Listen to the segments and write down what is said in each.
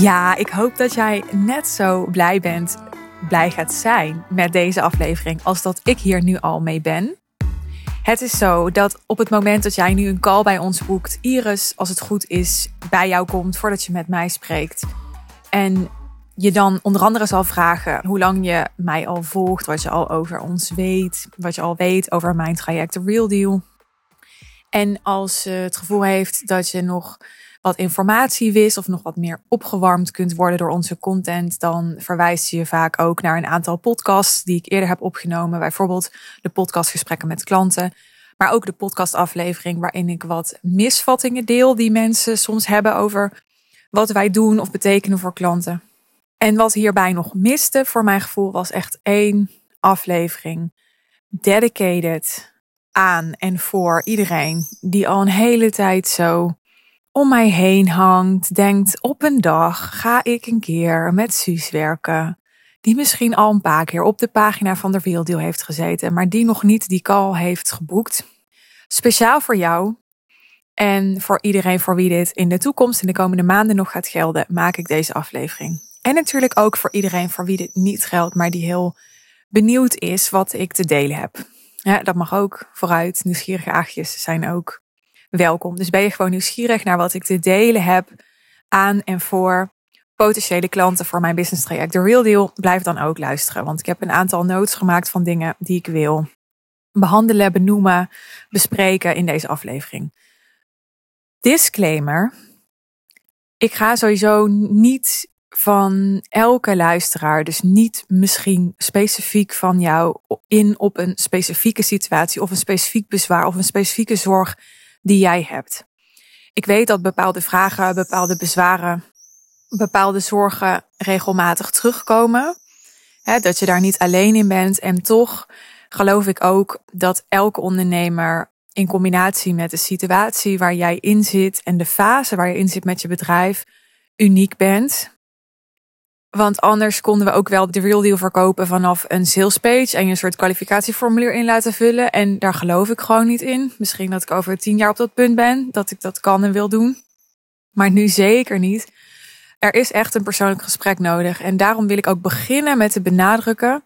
Ja, ik hoop dat jij net zo blij bent, blij gaat zijn met deze aflevering als dat ik hier nu al mee ben. Het is zo dat op het moment dat jij nu een call bij ons boekt, Iris, als het goed is, bij jou komt voordat je met mij spreekt. En je dan onder andere zal vragen hoe lang je mij al volgt, wat je al over ons weet, wat je al weet over mijn traject The Real Deal. En als je het gevoel heeft dat je nog wat informatie wist of nog wat meer opgewarmd kunt worden door onze content, dan verwijst je vaak ook naar een aantal podcasts die ik eerder heb opgenomen. Bijvoorbeeld de podcastgesprekken met klanten. Maar ook de podcastaflevering waarin ik wat misvattingen deel die mensen soms hebben over wat wij doen of betekenen voor klanten. En wat hierbij nog miste voor mijn gevoel was echt één aflevering dedicated aan en voor iedereen die al een hele tijd zo om mij heen hangt, denkt op een dag ga ik een keer met Suus werken. Die misschien al een paar keer op de pagina van de Werelddeel heeft gezeten, maar die nog niet die call heeft geboekt. Speciaal voor jou en voor iedereen voor wie dit in de toekomst, in de komende maanden nog gaat gelden, maak ik deze aflevering. En natuurlijk ook voor iedereen voor wie dit niet geldt, maar die heel benieuwd is wat ik te delen heb. Dat mag ook vooruit. Nieuwsgierige aagjes zijn ook welkom. Dus ben je gewoon nieuwsgierig naar wat ik te delen heb aan en voor potentiële klanten voor mijn business traject. De Real Deal, blijf dan ook luisteren. Want ik heb een aantal notes gemaakt van dingen die ik wil behandelen, benoemen, bespreken in deze aflevering. Disclaimer. Ik ga sowieso niet van elke luisteraar, dus niet misschien specifiek van jou, in op een specifieke situatie of een specifiek bezwaar of een specifieke zorg die jij hebt. Ik weet dat bepaalde vragen, bepaalde bezwaren, bepaalde zorgen regelmatig terugkomen. dat je daar niet alleen in bent. En toch geloof ik ook dat elke ondernemer in combinatie met de situatie waar jij in zit en de fase waar je in zit met je bedrijf uniek bent. Want anders konden we ook wel de real deal verkopen vanaf een sales page en je een soort kwalificatieformulier in laten vullen. En daar geloof ik gewoon niet in. Misschien dat ik over tien jaar op dat punt ben, dat ik dat kan en wil doen. Maar nu zeker niet. Er is echt een persoonlijk gesprek nodig. En daarom wil ik ook beginnen met te benadrukken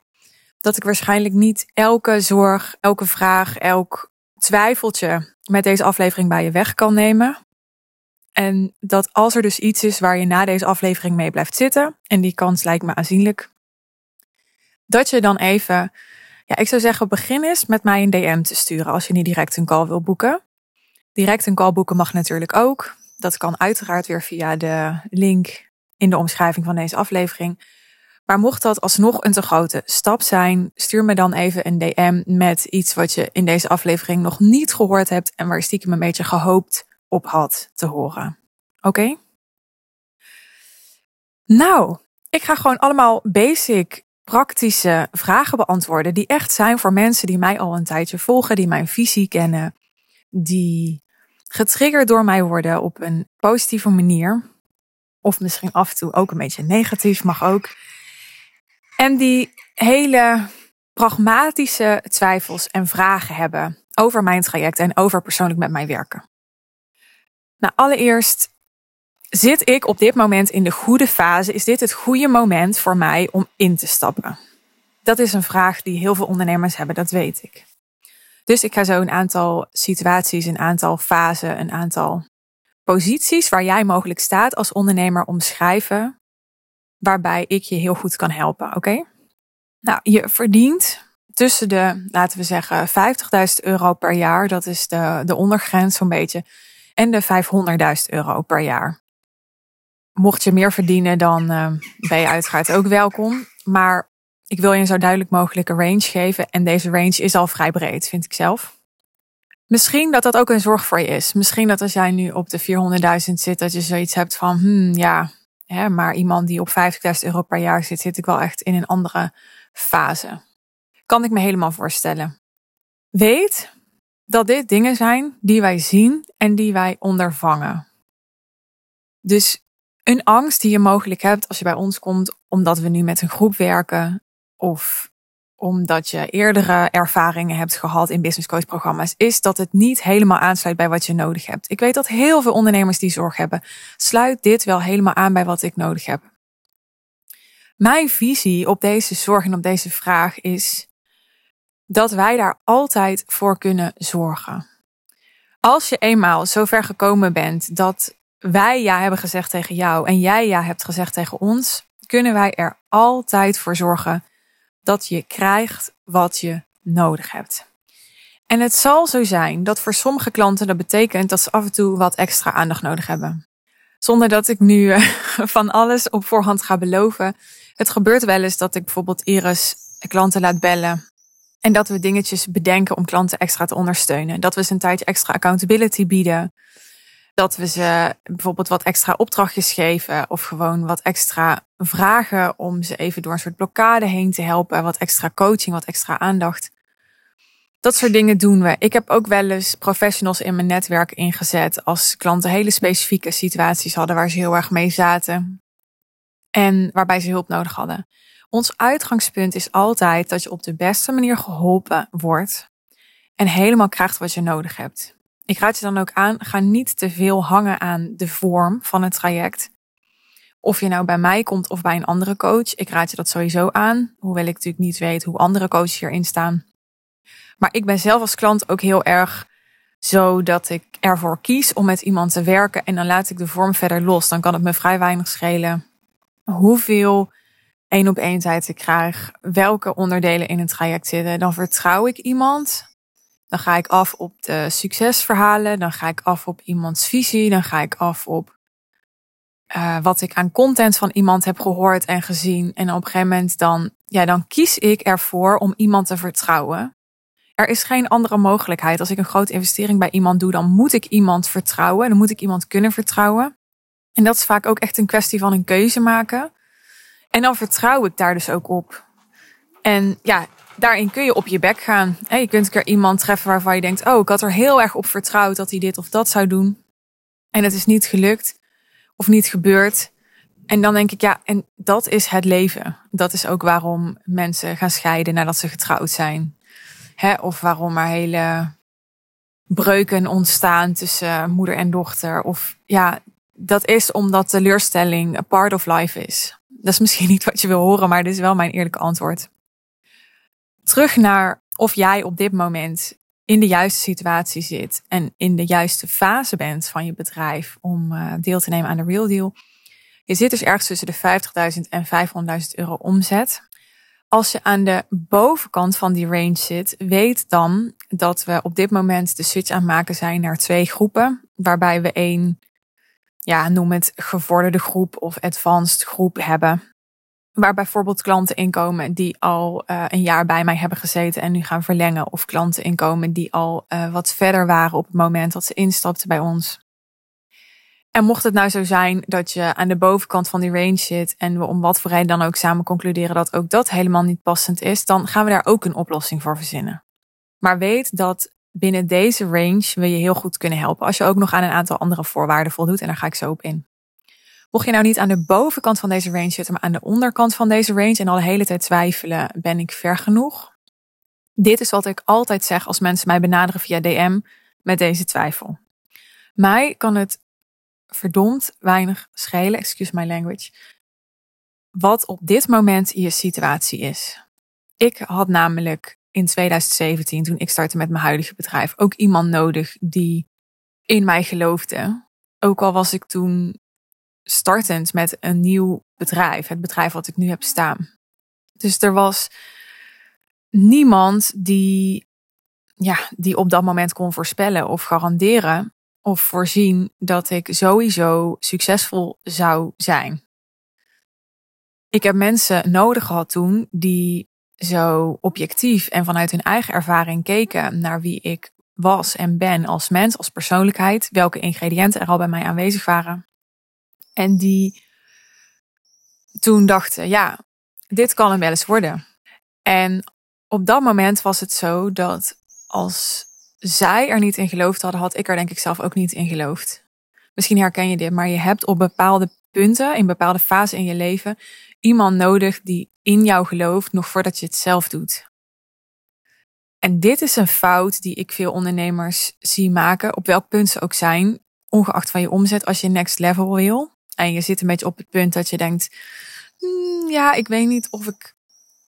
dat ik waarschijnlijk niet elke zorg, elke vraag, elk twijfeltje met deze aflevering bij je weg kan nemen. En dat als er dus iets is waar je na deze aflevering mee blijft zitten, en die kans lijkt me aanzienlijk, dat je dan even, ja, ik zou zeggen, begin eens met mij een DM te sturen als je niet direct een call wil boeken. Direct een call boeken mag natuurlijk ook. Dat kan uiteraard weer via de link in de omschrijving van deze aflevering. Maar mocht dat alsnog een te grote stap zijn, stuur me dan even een DM met iets wat je in deze aflevering nog niet gehoord hebt en waar stiekem een beetje gehoopt op had te horen. Oké? Nou, ik ga gewoon allemaal basic, praktische vragen beantwoorden. Die echt zijn voor mensen die mij al een tijdje volgen, die mijn visie kennen, die getriggerd door mij worden op een positieve manier. Of misschien af en toe ook een beetje negatief, mag ook. En die hele pragmatische twijfels en vragen hebben over mijn traject en over persoonlijk met mij werken. Nou, allereerst zit ik op dit moment in de goede fase? Is dit het goede moment voor mij om in te stappen? Dat is een vraag die heel veel ondernemers hebben, dat weet ik. Dus ik ga zo een aantal situaties, een aantal fasen, een aantal posities waar jij mogelijk staat als ondernemer omschrijven, waarbij ik je heel goed kan helpen, oké? Nou, je verdient tussen de, laten we zeggen, 50.000 euro per jaar, dat is de, de ondergrens zo'n beetje, en de 500.000 euro per jaar. Mocht je meer verdienen, dan uh, ben je uiteraard ook welkom. Maar ik wil je een zo duidelijk mogelijke range geven. En deze range is al vrij breed, vind ik zelf. Misschien dat dat ook een zorg voor je is. Misschien dat als jij nu op de 400.000 zit, dat je zoiets hebt van, hmm, ja, hè, maar iemand die op 50.000 euro per jaar zit, zit ik wel echt in een andere fase. Kan ik me helemaal voorstellen. Weet dat dit dingen zijn die wij zien en die wij ondervangen. Dus een angst die je mogelijk hebt als je bij ons komt, omdat we nu met een groep werken, of omdat je eerdere ervaringen hebt gehad in business coach programma's, is dat het niet helemaal aansluit bij wat je nodig hebt. Ik weet dat heel veel ondernemers die zorg hebben, sluit dit wel helemaal aan bij wat ik nodig heb. Mijn visie op deze zorg en op deze vraag is dat wij daar altijd voor kunnen zorgen. Als je eenmaal zover gekomen bent dat wij ja hebben gezegd tegen jou en jij ja hebt gezegd tegen ons, kunnen wij er altijd voor zorgen dat je krijgt wat je nodig hebt. En het zal zo zijn dat voor sommige klanten dat betekent dat ze af en toe wat extra aandacht nodig hebben. Zonder dat ik nu eh, van alles op voorhand ga beloven. Het gebeurt wel eens dat ik bijvoorbeeld Iris klanten laat bellen. En dat we dingetjes bedenken om klanten extra te ondersteunen. Dat we ze een tijdje extra accountability bieden. Dat we ze bijvoorbeeld wat extra opdrachtjes geven. Of gewoon wat extra vragen om ze even door een soort blokkade heen te helpen. Wat extra coaching, wat extra aandacht. Dat soort dingen doen we. Ik heb ook wel eens professionals in mijn netwerk ingezet als klanten hele specifieke situaties hadden waar ze heel erg mee zaten. En waarbij ze hulp nodig hadden. Ons uitgangspunt is altijd dat je op de beste manier geholpen wordt en helemaal krijgt wat je nodig hebt. Ik raad je dan ook aan, ga niet te veel hangen aan de vorm van het traject. Of je nou bij mij komt of bij een andere coach. Ik raad je dat sowieso aan. Hoewel ik natuurlijk niet weet hoe andere coaches hierin staan. Maar ik ben zelf als klant ook heel erg zo dat ik ervoor kies om met iemand te werken. En dan laat ik de vorm verder los. Dan kan het me vrij weinig schelen hoeveel één op één tijd ik krijg. Welke onderdelen in het traject zitten. Dan vertrouw ik iemand. Dan ga ik af op de succesverhalen. Dan ga ik af op iemands visie. Dan ga ik af op uh, wat ik aan content van iemand heb gehoord en gezien. En op een gegeven moment dan, ja, dan kies ik ervoor om iemand te vertrouwen. Er is geen andere mogelijkheid. Als ik een grote investering bij iemand doe, dan moet ik iemand vertrouwen. Dan moet ik iemand kunnen vertrouwen. En dat is vaak ook echt een kwestie van een keuze maken. En dan vertrouw ik daar dus ook op. En ja, daarin kun je op je bek gaan. Je kunt een keer iemand treffen waarvan je denkt: Oh, ik had er heel erg op vertrouwd dat hij dit of dat zou doen. En het is niet gelukt of niet gebeurd. En dan denk ik, ja, en dat is het leven. Dat is ook waarom mensen gaan scheiden nadat ze getrouwd zijn. Hè? Of waarom er hele breuken ontstaan tussen moeder en dochter. Of ja, dat is omdat teleurstelling a part of life is. Dat is misschien niet wat je wil horen, maar dit is wel mijn eerlijke antwoord. Terug naar of jij op dit moment in de juiste situatie zit en in de juiste fase bent van je bedrijf om uh, deel te nemen aan de Real Deal. Je zit dus ergens tussen de 50.000 en 500.000 euro omzet. Als je aan de bovenkant van die range zit, weet dan dat we op dit moment de switch aan het maken zijn naar twee groepen. Waarbij we één, ja, noem het gevorderde groep of advanced groep hebben. Waar bijvoorbeeld klanten inkomen die al uh, een jaar bij mij hebben gezeten en nu gaan verlengen. Of klanten inkomen die al uh, wat verder waren op het moment dat ze instapten bij ons. En mocht het nou zo zijn dat je aan de bovenkant van die range zit en we om wat voor reden dan ook samen concluderen dat ook dat helemaal niet passend is, dan gaan we daar ook een oplossing voor verzinnen. Maar weet dat binnen deze range we je heel goed kunnen helpen als je ook nog aan een aantal andere voorwaarden voldoet en daar ga ik zo op in. Mocht je nou niet aan de bovenkant van deze range zitten, maar aan de onderkant van deze range en al de hele tijd twijfelen, ben ik ver genoeg? Dit is wat ik altijd zeg als mensen mij benaderen via DM met deze twijfel. Mij kan het verdomd weinig schelen, excuse my language, wat op dit moment je situatie is. Ik had namelijk in 2017, toen ik startte met mijn huidige bedrijf, ook iemand nodig die in mij geloofde. Ook al was ik toen startend met een nieuw bedrijf, het bedrijf wat ik nu heb staan. Dus er was niemand die, ja, die op dat moment kon voorspellen of garanderen of voorzien dat ik sowieso succesvol zou zijn. Ik heb mensen nodig gehad toen die zo objectief en vanuit hun eigen ervaring keken naar wie ik was en ben als mens, als persoonlijkheid, welke ingrediënten er al bij mij aanwezig waren. En die toen dachten, ja, dit kan hem wel eens worden. En op dat moment was het zo dat als zij er niet in geloofd hadden, had ik er denk ik zelf ook niet in geloofd. Misschien herken je dit, maar je hebt op bepaalde punten, in bepaalde fasen in je leven, iemand nodig die in jou gelooft, nog voordat je het zelf doet. En dit is een fout die ik veel ondernemers zie maken, op welk punt ze ook zijn, ongeacht van je omzet, als je next level wil. En je zit een beetje op het punt dat je denkt, hmm, ja, ik weet niet of ik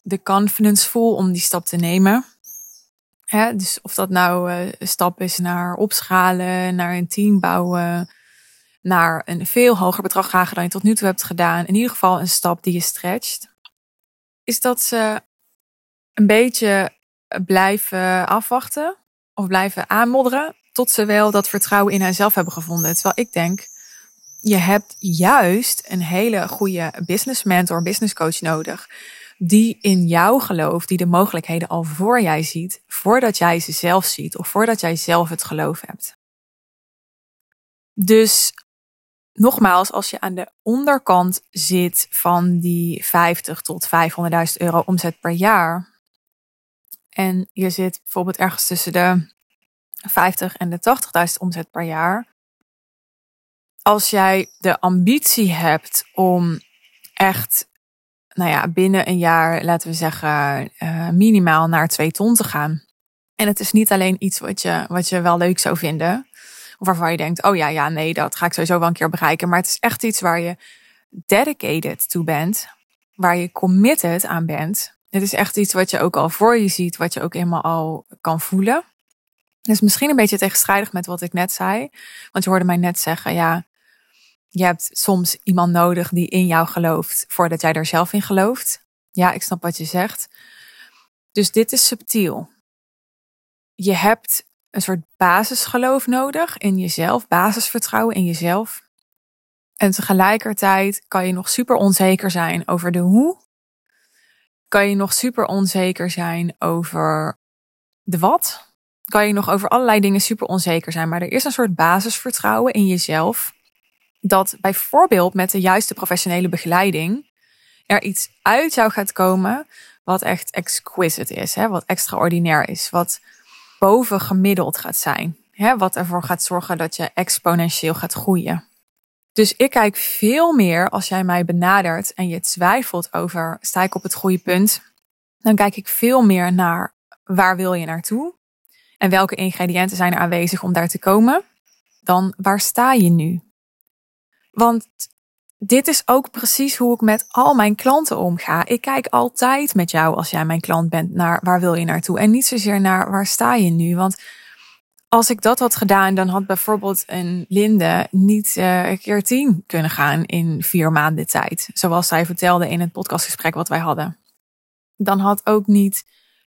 de confidence voel om die stap te nemen. Hè, dus of dat nou uh, een stap is naar opschalen, naar een team bouwen, naar een veel hoger bedrag dan je tot nu toe hebt gedaan. In ieder geval een stap die je stretcht. Is dat ze een beetje blijven afwachten of blijven aanmodderen tot ze wel dat vertrouwen in henzelf hebben gevonden. Terwijl ik denk, je hebt juist een hele goede business mentor, business coach nodig. Die in jou gelooft, die de mogelijkheden al voor jij ziet, voordat jij ze zelf ziet of voordat jij zelf het geloof hebt. Dus nogmaals, als je aan de onderkant zit van die 50 tot 500.000 euro omzet per jaar. En je zit bijvoorbeeld ergens tussen de 50 en de 80.000 omzet per jaar. Als jij de ambitie hebt om echt, nou ja, binnen een jaar, laten we zeggen, uh, minimaal naar 2 ton te gaan. En het is niet alleen iets wat je, wat je wel leuk zou vinden. Waarvan je denkt, oh ja, ja, nee, dat ga ik sowieso wel een keer bereiken. Maar het is echt iets waar je dedicated to bent. Waar je committed aan bent. Het is echt iets wat je ook al voor je ziet. Wat je ook helemaal al kan voelen. Dus misschien een beetje tegenstrijdig met wat ik net zei. Want je hoorde mij net zeggen, ja, je hebt soms iemand nodig die in jou gelooft voordat jij er zelf in gelooft. Ja, ik snap wat je zegt. Dus dit is subtiel. Je hebt een soort basisgeloof nodig in jezelf, basisvertrouwen in jezelf. En tegelijkertijd kan je nog super onzeker zijn over de hoe. Kan je nog super onzeker zijn over de wat. Kan je nog over allerlei dingen super onzeker zijn. Maar er is een soort basisvertrouwen in jezelf. Dat bijvoorbeeld met de juiste professionele begeleiding er iets uit jou gaat komen wat echt exquisite is. Hè? Wat extraordinair is. Wat boven gemiddeld gaat zijn. Hè, wat ervoor gaat zorgen dat je exponentieel gaat groeien. Dus ik kijk veel meer als jij mij benadert en je twijfelt over sta ik op het goede punt. Dan kijk ik veel meer naar waar wil je naartoe en welke ingrediënten zijn er aanwezig om daar te komen. Dan waar sta je nu? Want dit is ook precies hoe ik met al mijn klanten omga. Ik kijk altijd met jou als jij mijn klant bent naar waar wil je naartoe en niet zozeer naar waar sta je nu. Want als ik dat had gedaan, dan had bijvoorbeeld een Linde niet uh, een keer tien kunnen gaan in vier maanden tijd. Zoals zij vertelde in het podcastgesprek wat wij hadden. Dan had ook niet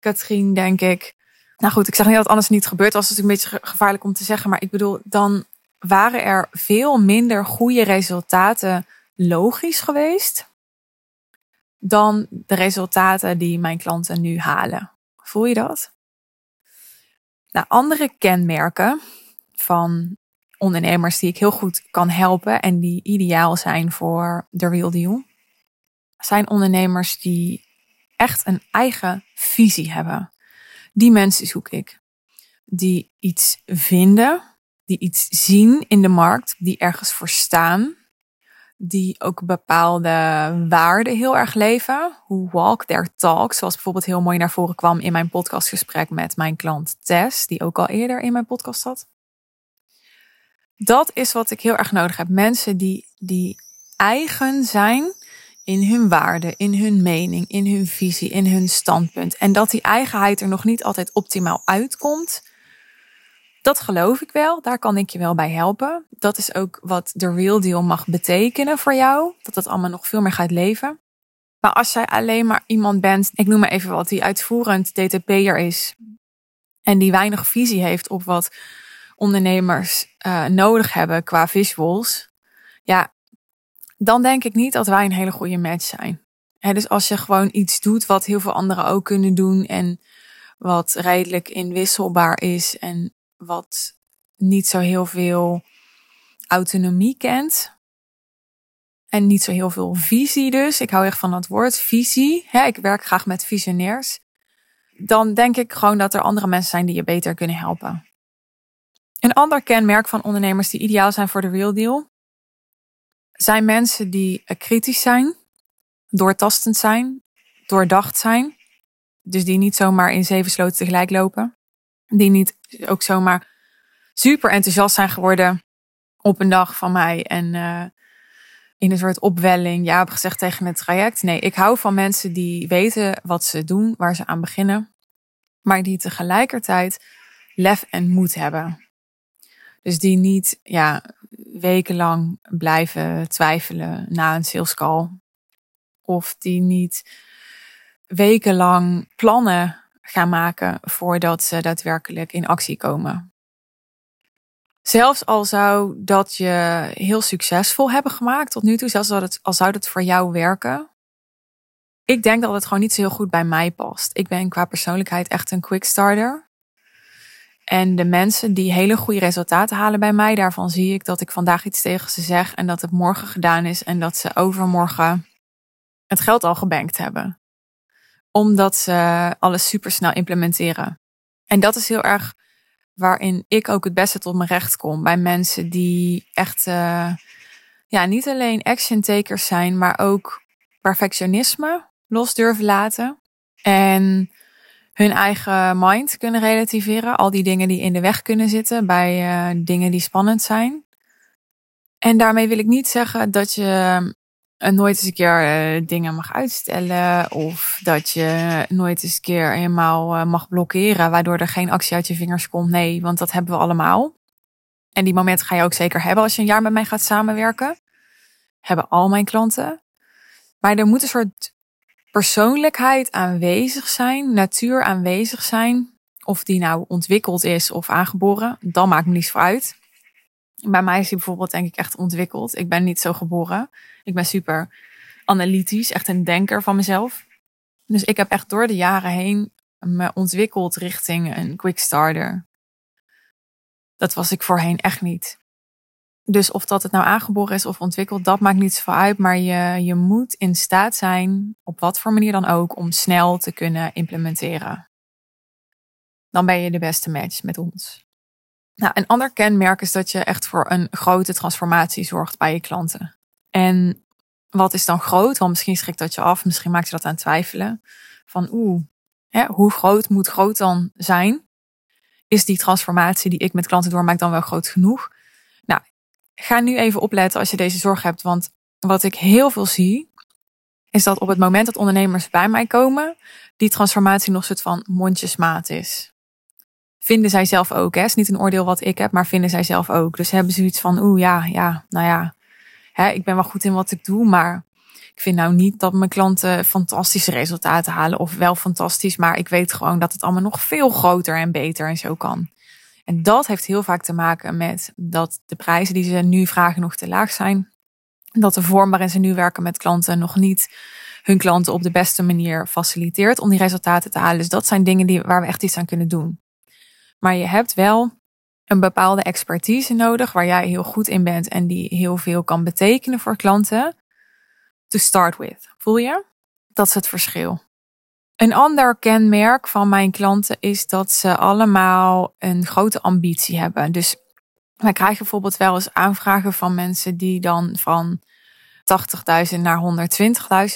Katrien, denk ik. Nou goed, ik zeg niet dat anders niet gebeurd was. Dat is een beetje gevaarlijk om te zeggen. Maar ik bedoel, dan waren er veel minder goede resultaten logisch geweest dan de resultaten die mijn klanten nu halen. Voel je dat? Nou, andere kenmerken van ondernemers die ik heel goed kan helpen en die ideaal zijn voor de real deal, zijn ondernemers die echt een eigen visie hebben. Die mensen zoek ik. Die iets vinden, die iets zien in de markt, die ergens voor staan, die ook bepaalde waarden heel erg leven. Hoe walk their talk, zoals bijvoorbeeld heel mooi naar voren kwam in mijn podcastgesprek met mijn klant Tess, die ook al eerder in mijn podcast zat. Dat is wat ik heel erg nodig heb. Mensen die, die eigen zijn in hun waarden, in hun mening, in hun visie, in hun standpunt. En dat die eigenheid er nog niet altijd optimaal uitkomt dat geloof ik wel. Daar kan ik je wel bij helpen. Dat is ook wat de real deal mag betekenen voor jou. Dat dat allemaal nog veel meer gaat leven. Maar als jij alleen maar iemand bent, ik noem maar even wat, die uitvoerend DTP'er is. En die weinig visie heeft op wat ondernemers uh, nodig hebben qua visuals. Ja, dan denk ik niet dat wij een hele goede match zijn. dus als je gewoon iets doet wat heel veel anderen ook kunnen doen en wat redelijk inwisselbaar is en wat niet zo heel veel autonomie kent. En niet zo heel veel visie dus. Ik hou echt van dat woord visie. ik werk graag met visionairs. Dan denk ik gewoon dat er andere mensen zijn die je beter kunnen helpen. Een ander kenmerk van ondernemers die ideaal zijn voor de real deal zijn mensen die kritisch zijn, doortastend zijn, doordacht zijn, Dus die niet zomaar in zeven sloten tegelijk lopen. Die niet ook zomaar super enthousiast zijn geworden op een dag van mij. En uh, in een soort opwelling ja heb gezegd tegen het traject. Nee, ik hou van mensen die weten wat ze doen, waar ze aan beginnen. Maar die tegelijkertijd lef en moed hebben. Dus die niet ja, wekenlang blijven twijfelen na een sales call. Of die niet wekenlang plannen gaan maken voordat ze daadwerkelijk in actie komen. Zelfs al zou dat je heel succesvol hebben gemaakt tot nu toe, zelfs al, zou dat voor jou werken. Ik denk dat het gewoon niet zo heel goed bij mij past. Ik ben qua persoonlijkheid echt een quick starter. En de mensen die hele goede resultaten halen bij mij, daarvan zie ik dat ik vandaag iets tegen ze zeg en dat het morgen gedaan is en dat ze overmorgen het geld al gebankt hebben. Omdat ze alles supersnel implementeren. En dat is heel erg waarin ik ook het beste tot mijn recht kom. Bij mensen die echt uh, ja, niet alleen action takers zijn, maar ook perfectionisme los durven laten. En hun eigen mind kunnen relativeren. Al die dingen die in de weg kunnen zitten bij uh, dingen die spannend zijn. En daarmee wil ik niet zeggen dat je nooit eens een keer uh, dingen mag uitstellen. Of dat je nooit eens een keer helemaal mag blokkeren. Waardoor er geen actie uit je vingers komt. Nee, want dat hebben we allemaal. En die momenten ga je ook zeker hebben als je een jaar met mij gaat samenwerken. Hebben al mijn klanten. Maar er moet een soort persoonlijkheid aanwezig zijn, natuur aanwezig zijn. Of die nou ontwikkeld is of aangeboren, dan maakt me niets voor uit. Bij mij is die bijvoorbeeld denk ik echt ontwikkeld. Ik ben niet zo geboren. Ik ben super analytisch, echt een denker van mezelf. Dus ik heb echt door de jaren heen me ontwikkeld richting een quick starter. Dat was ik voorheen echt niet. Dus of dat het nou aangeboren is of ontwikkeld, dat maakt niets voor uit. Maar je, je moet in staat zijn, op wat voor manier dan ook, om snel te kunnen implementeren. Dan ben je de beste match met ons. Nou, een ander kenmerk is dat je echt voor een grote transformatie zorgt bij je klanten. En wat is dan groot? Want misschien schrikt dat je af, misschien maakt je dat aan twijfelen. Van oeh, hoe groot moet groot dan zijn? Is die transformatie die ik met klanten doormaak dan wel groot genoeg? ga nu even opletten als je deze zorg hebt. Want wat ik heel veel zie, is dat op het moment dat ondernemers bij mij komen, die transformatie nog soort van mondjesmaat is. Vinden zij zelf ook, hè? is niet een oordeel wat ik heb, maar vinden zij zelf ook. Dus hebben ze iets van, oeh ja, ja, nou ja, hè, ik ben wel goed in wat ik doe, maar ik vind nou niet dat mijn klanten fantastische resultaten halen of wel fantastisch, maar ik weet gewoon dat het allemaal nog veel groter en beter en zo kan. En dat heeft heel vaak te maken met dat de prijzen die ze nu vragen nog te laag zijn. Dat de vorm waarin ze nu werken met klanten nog niet hun klanten op de beste manier faciliteert om die resultaten te halen. Dus dat zijn dingen die, waar we echt iets aan kunnen doen. Maar je hebt wel een bepaalde expertise nodig waar jij heel goed in bent en die heel veel kan betekenen voor klanten. To start with. Voel je? Dat is het verschil. Een ander kenmerk van mijn klanten is dat ze allemaal een grote ambitie hebben. Dus wij krijgen bijvoorbeeld wel eens aanvragen van mensen die dan van 80.000 naar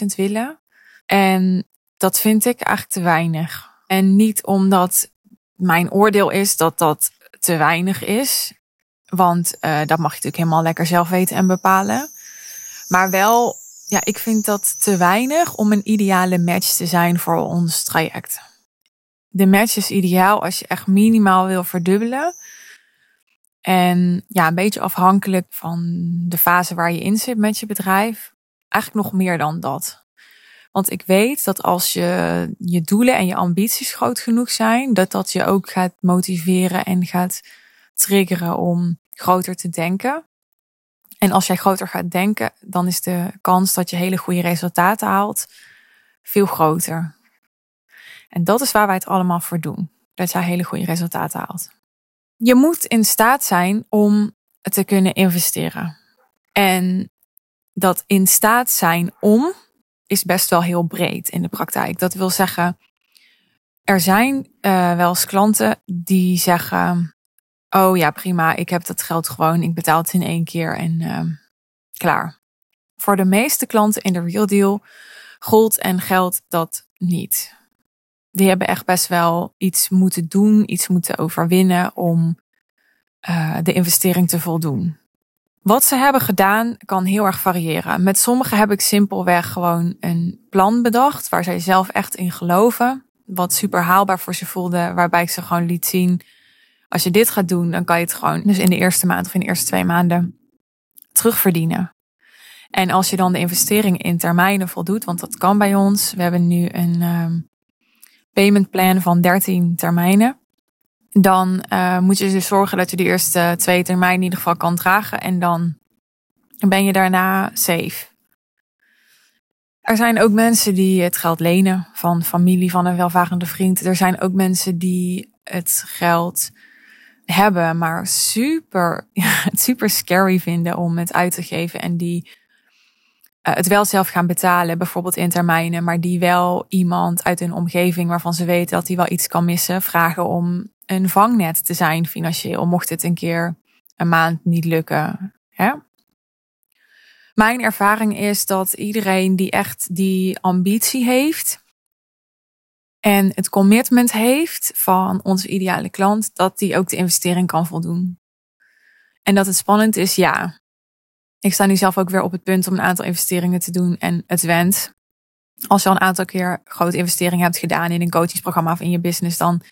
120.000 willen. En dat vind ik eigenlijk te weinig. En niet omdat mijn oordeel is dat dat te weinig is. Want uh, dat mag je natuurlijk helemaal lekker zelf weten en bepalen. Maar wel ja, ik vind dat te weinig om een ideale match te zijn voor ons traject. De match is ideaal als je echt minimaal wil verdubbelen. En ja, een beetje afhankelijk van de fase waar je in zit met je bedrijf. Eigenlijk nog meer dan dat. Want ik weet dat als je je doelen en je ambities groot genoeg zijn, dat dat je ook gaat motiveren en gaat triggeren om groter te denken. En als jij groter gaat denken, dan is de kans dat je hele goede resultaten haalt veel groter. En dat is waar wij het allemaal voor doen. Dat jij hele goede resultaten haalt. Je moet in staat zijn om te kunnen investeren. En dat in staat zijn om is best wel heel breed in de praktijk. Dat wil zeggen, er zijn uh, wel eens klanten die zeggen: Oh ja, prima. Ik heb dat geld gewoon. Ik betaal het in één keer en uh, klaar. Voor de meeste klanten in de Real Deal gold en geldt dat niet. die hebben echt best wel iets moeten doen, iets moeten overwinnen om uh, de investering te voldoen. Wat ze hebben gedaan kan heel erg variëren. Met sommigen heb ik simpelweg gewoon een plan bedacht waar zij zelf echt in geloven. Wat super haalbaar voor ze voelde, waarbij ik ze gewoon liet zien. Als je dit gaat doen, dan kan je het gewoon dus in de eerste maand of in de eerste twee maanden terugverdienen. En als je dan de investering in termijnen voldoet, want dat kan bij ons. We hebben nu een um, payment plan van 13 termijnen. Dan uh, moet je dus zorgen dat je de eerste twee termijnen in ieder geval kan dragen. En dan ben je daarna safe. Er zijn ook mensen die het geld lenen van familie, van een welvarende vriend. Er zijn ook mensen die het geld hebben, maar super, super scary vinden om het uit te geven. En die uh, het wel zelf gaan betalen, bijvoorbeeld in termijnen, maar die wel iemand uit hun omgeving waarvan ze weten dat hij wel iets kan missen, vragen om een vangnet te zijn financieel, mocht het een keer een maand niet lukken. Hè? Mijn ervaring is dat iedereen die echt die ambitie heeft en het commitment heeft van onze ideale klant, dat die ook de investering kan voldoen. En dat het spannend is, ja. Ik sta nu zelf ook weer op het punt om een aantal investeringen te doen en het went. Als je al een aantal keer grote investeringen hebt gedaan in een coachingsprogramma of in je business, dan,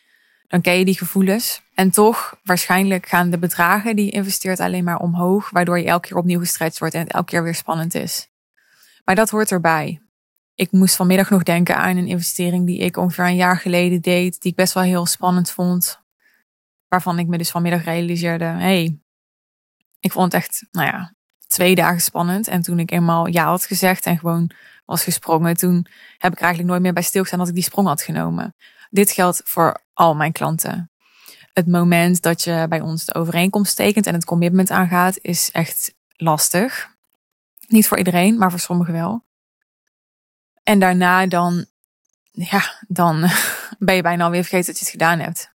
dan ken je die gevoelens. En toch, waarschijnlijk gaan de bedragen die je investeert alleen maar omhoog, waardoor je elke keer opnieuw gestretched wordt en het elke keer weer spannend is. Maar dat hoort erbij. Ik moest vanmiddag nog denken aan een investering die ik ongeveer een jaar geleden deed, die ik best wel heel spannend vond. Waarvan ik me dus vanmiddag realiseerde, hey, ik vond het echt, nou ja, twee dagen spannend. En toen ik eenmaal ja had gezegd en gewoon was gesprongen, toen heb ik eigenlijk nooit meer bij stilgestaan dat ik die sprong had genomen. Dit geldt voor al mijn klanten. Het moment dat je bij ons de overeenkomst tekent en het commitment aangaat, is echt lastig. Niet voor iedereen, maar voor sommigen wel. En daarna dan, ja, dan ben je bijna alweer vergeten dat je het gedaan hebt.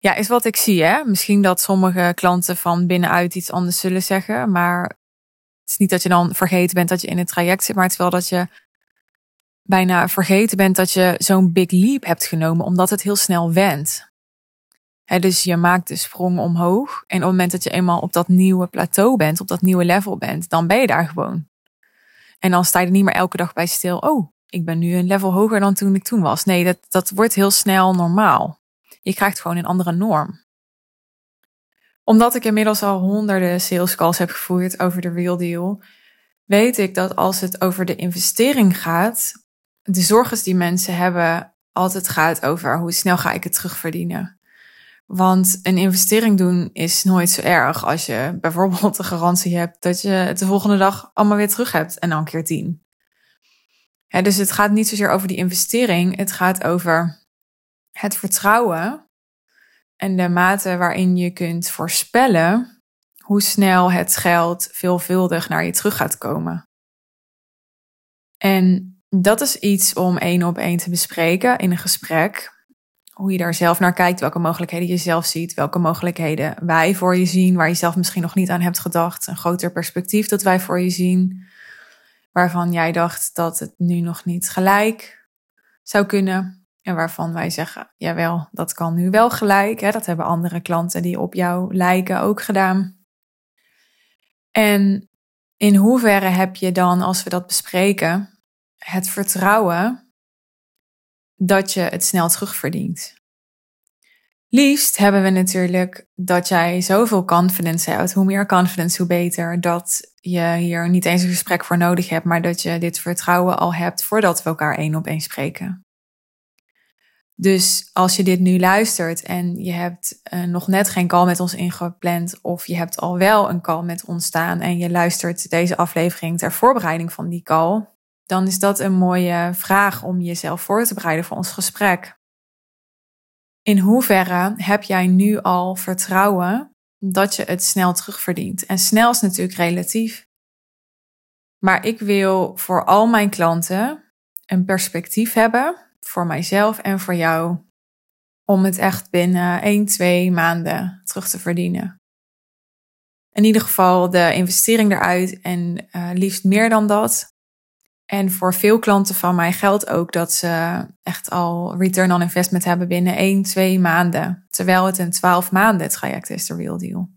Ja, is wat ik zie, hè. Misschien dat sommige klanten van binnenuit iets anders zullen zeggen, maar het is niet dat je dan vergeten bent dat je in het traject zit, maar het is wel dat je bijna vergeten bent dat je zo'n big leap hebt genomen, omdat het heel snel went. dus je maakt de sprong omhoog. En op het moment dat je eenmaal op dat nieuwe plateau bent, op dat nieuwe level bent, dan ben je daar gewoon. En dan sta je er niet meer elke dag bij stil. Oh, ik ben nu een level hoger dan toen ik toen was. Nee, dat, dat wordt heel snel normaal. Je krijgt gewoon een andere norm. Omdat ik inmiddels al honderden sales calls heb gevoerd over de real deal, weet ik dat als het over de investering gaat, de zorgen die mensen hebben altijd gaat over hoe snel ga ik het terugverdienen. Want een investering doen is nooit zo erg als je bijvoorbeeld de garantie hebt dat je het de volgende dag allemaal weer terug hebt en dan keer tien. dus het gaat niet zozeer over die investering, het gaat over het vertrouwen en de mate waarin je kunt voorspellen hoe snel het geld veelvuldig naar je terug gaat komen. En dat is iets om één op één te bespreken in een gesprek hoe je daar zelf naar kijkt, welke mogelijkheden je zelf ziet, welke mogelijkheden wij voor je zien, waar je zelf misschien nog niet aan hebt gedacht, een groter perspectief dat wij voor je zien, waarvan jij dacht dat het nu nog niet gelijk zou kunnen en waarvan wij zeggen, jawel, dat kan nu wel gelijk. Hè? Dat hebben andere klanten die op jou lijken ook gedaan. En in hoeverre heb je dan, als we dat bespreken, het vertrouwen dat je het snel terugverdient. Liefst hebben we natuurlijk dat jij zoveel confidence hebt. Hoe meer confidence, hoe beter. Dat je hier niet eens een gesprek voor nodig hebt, maar dat je dit vertrouwen al hebt voordat we elkaar één op één spreken. Dus als je dit nu luistert en je hebt uh, nog net geen call met ons ingepland, of je hebt al wel een call met ons staan en je luistert deze aflevering ter voorbereiding van die call, dan is dat een mooie vraag om jezelf voor te bereiden voor ons gesprek. In hoeverre heb jij nu al vertrouwen dat je het snel terugverdient? En snel is natuurlijk relatief. Maar ik wil voor al mijn klanten een perspectief hebben, voor mijzelf en voor jou, om het echt binnen 1, 2 maanden terug te verdienen. In ieder geval de investering eruit en uh, liefst meer dan dat, En voor veel klanten van mij geldt ook dat ze echt al return on investment hebben binnen 1, 2 maanden. Terwijl het een 12 maanden traject is, de Real Deal.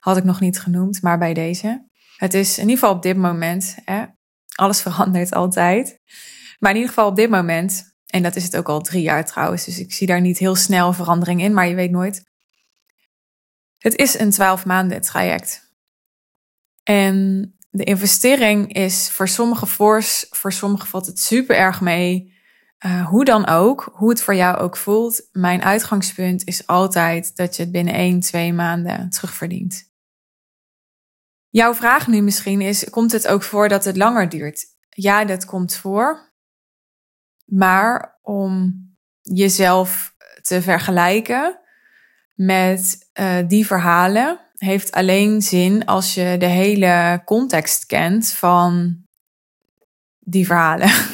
Had ik nog niet genoemd, maar bij deze. Het is in ieder geval op dit moment, hè, alles verandert altijd. Maar in ieder geval op dit moment, en dat is het ook al drie jaar trouwens, dus ik zie daar niet heel snel verandering in, maar je weet nooit. Het is een 12 maanden traject. En de investering is voor sommigen fors, voor sommigen valt het super erg mee. Uh, hoe dan ook, hoe het voor jou ook voelt, mijn uitgangspunt is altijd dat je het binnen 1, 2 maanden terugverdient. Jouw vraag nu misschien is: komt het ook voor dat het langer duurt? Ja, dat komt voor. Maar om jezelf te vergelijken met uh, die verhalen, heeft alleen zin als je de hele context kent van die verhalen.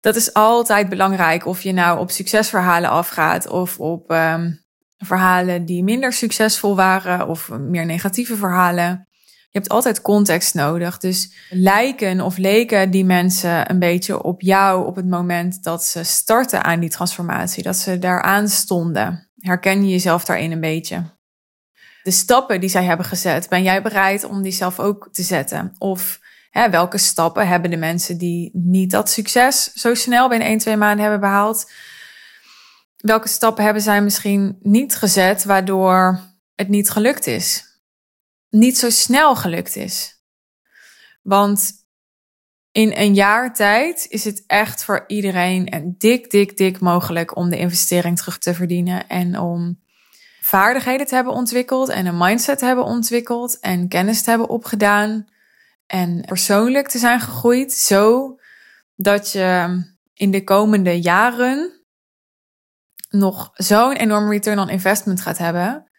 Dat is altijd belangrijk of je nou op succesverhalen afgaat of op um, verhalen die minder succesvol waren of meer negatieve verhalen. Je hebt altijd context nodig. Dus lijken of leken die mensen een beetje op jou op het moment dat ze starten aan die transformatie, dat ze daaraan stonden. Herken je jezelf daarin een beetje? De stappen die zij hebben gezet, ben jij bereid om die zelf ook te zetten? Of hè, welke stappen hebben de mensen die niet dat succes zo snel binnen 1, 2 maanden hebben behaald? Welke stappen hebben zij misschien niet gezet waardoor het niet gelukt is? Niet zo snel gelukt is. Want in een jaar tijd is het echt voor iedereen dik, dik, dik mogelijk om de investering terug te verdienen en om vaardigheden te hebben ontwikkeld en een mindset te hebben ontwikkeld en kennis te hebben opgedaan en persoonlijk te zijn gegroeid, zo dat je in de komende jaren nog zo'n enorm return on investment gaat hebben.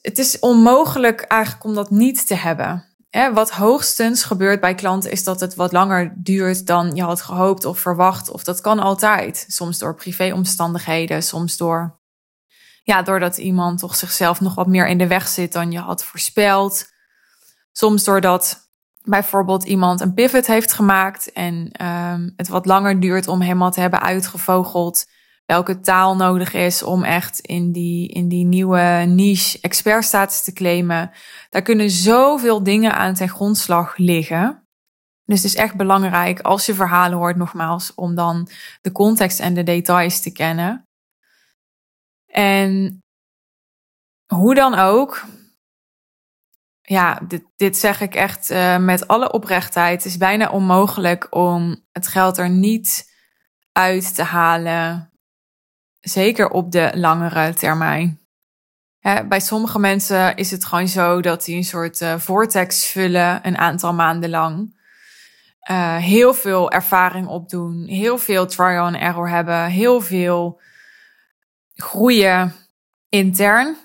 Het is onmogelijk eigenlijk om dat niet te hebben. Wat hoogstens gebeurt bij klanten is dat het wat langer duurt dan je had gehoopt of verwacht. Of dat kan altijd. Soms door privéomstandigheden, soms door ja, doordat iemand toch zichzelf nog wat meer in de weg zit dan je had voorspeld. Soms doordat bijvoorbeeld iemand een pivot heeft gemaakt en um, het wat langer duurt om helemaal te hebben uitgevogeld welke taal nodig is om echt in die, in die nieuwe niche expertstatus te claimen. Daar kunnen zoveel dingen aan ten grondslag liggen. Dus het is echt belangrijk als je verhalen hoort, nogmaals, om dan de context en de details te kennen. En hoe dan ook, ja, dit, dit zeg ik echt uh, met alle oprechtheid. Het is bijna onmogelijk om het geld er niet uit te halen. Zeker op de langere termijn. Bij sommige mensen is het gewoon zo dat die een soort uh, vortex vullen een aantal maanden lang. Uh, heel veel ervaring opdoen, heel veel trial and error hebben, heel veel groeien intern.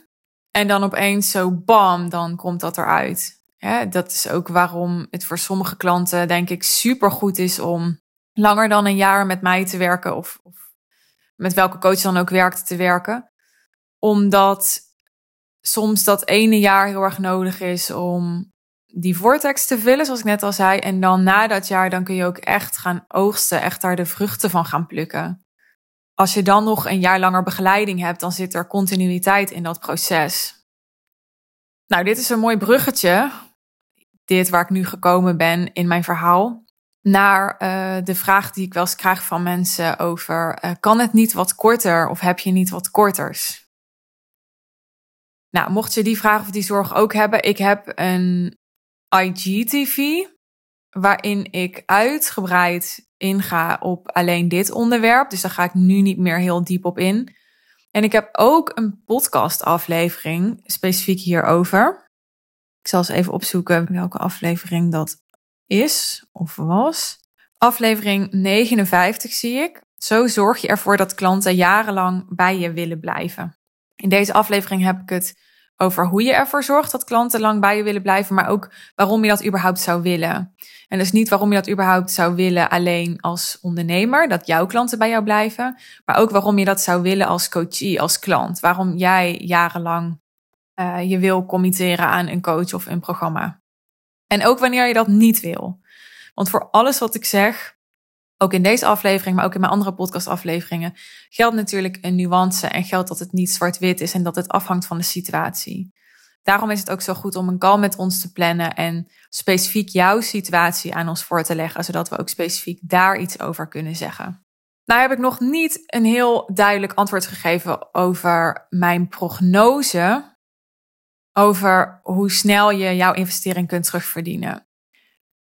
En dan opeens zo bam, dan komt dat eruit. Ja, dat is ook waarom het voor sommige klanten denk ik super goed is om langer dan een jaar met mij te werken of, of met welke coach dan ook werkt te werken. Omdat soms dat ene jaar heel erg nodig is om die vortex te vullen, zoals ik net al zei. En dan na dat jaar, dan kun je ook echt gaan oogsten, echt daar de vruchten van gaan plukken als je dan nog een jaar langer begeleiding hebt, dan zit er continuïteit in dat proces. Nou, dit is een mooi bruggetje. Dit waar ik nu gekomen ben in mijn verhaal. Naar uh, de vraag die ik wel eens krijg van mensen over: uh, kan het niet wat korter of heb je niet wat korters? Nou, mocht je die vraag of die zorg ook hebben, ik heb een IGTV waarin ik uitgebreid inga op alleen dit onderwerp. Dus daar ga ik nu niet meer heel diep op in. En ik heb ook een podcast-aflevering specifiek hierover. Ik zal eens even opzoeken welke aflevering dat is of was. Aflevering 59 zie ik. Zo zorg je ervoor dat klanten jarenlang bij je willen blijven. In deze aflevering heb ik het over hoe je ervoor zorgt dat klanten lang bij je willen blijven, maar ook waarom je dat überhaupt zou willen. En dus niet waarom je dat überhaupt zou willen alleen als ondernemer, dat jouw klanten bij jou blijven, maar ook waarom je dat zou willen als coachie, als klant. Waarom jij jarenlang uh, je wil committeren aan een coach of een programma. En ook wanneer je dat niet wil. Want voor alles wat ik zeg, ook in deze aflevering, maar ook in mijn andere podcastafleveringen, geldt natuurlijk een nuance en geldt dat het niet zwart-wit is en dat het afhangt van de situatie. Daarom is het ook zo goed om een call met ons te plannen en specifiek jouw situatie aan ons voor te leggen, zodat we ook specifiek daar iets over kunnen zeggen. Nou heb ik nog niet een heel duidelijk antwoord gegeven over mijn prognose over hoe snel je jouw investering kunt terugverdienen.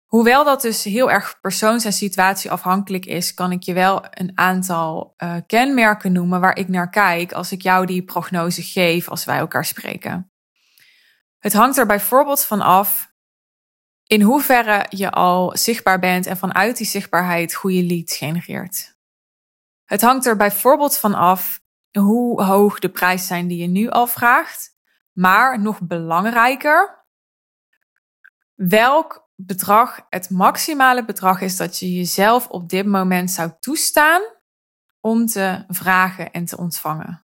Hoewel dat dus heel erg persoons- en situatieafhankelijk is, kan ik je wel een aantal uh, kenmerken noemen waar ik naar kijk als ik jou die prognose geef als wij elkaar spreken. Het hangt er bijvoorbeeld van af in hoeverre je al zichtbaar bent en vanuit die zichtbaarheid goede leads genereert. Het hangt er bijvoorbeeld van af hoe hoog de prijs zijn die je nu al vraagt, maar nog belangrijker, welk bedrag het maximale bedrag is dat je jezelf op dit moment zou toestaan om te vragen en te ontvangen.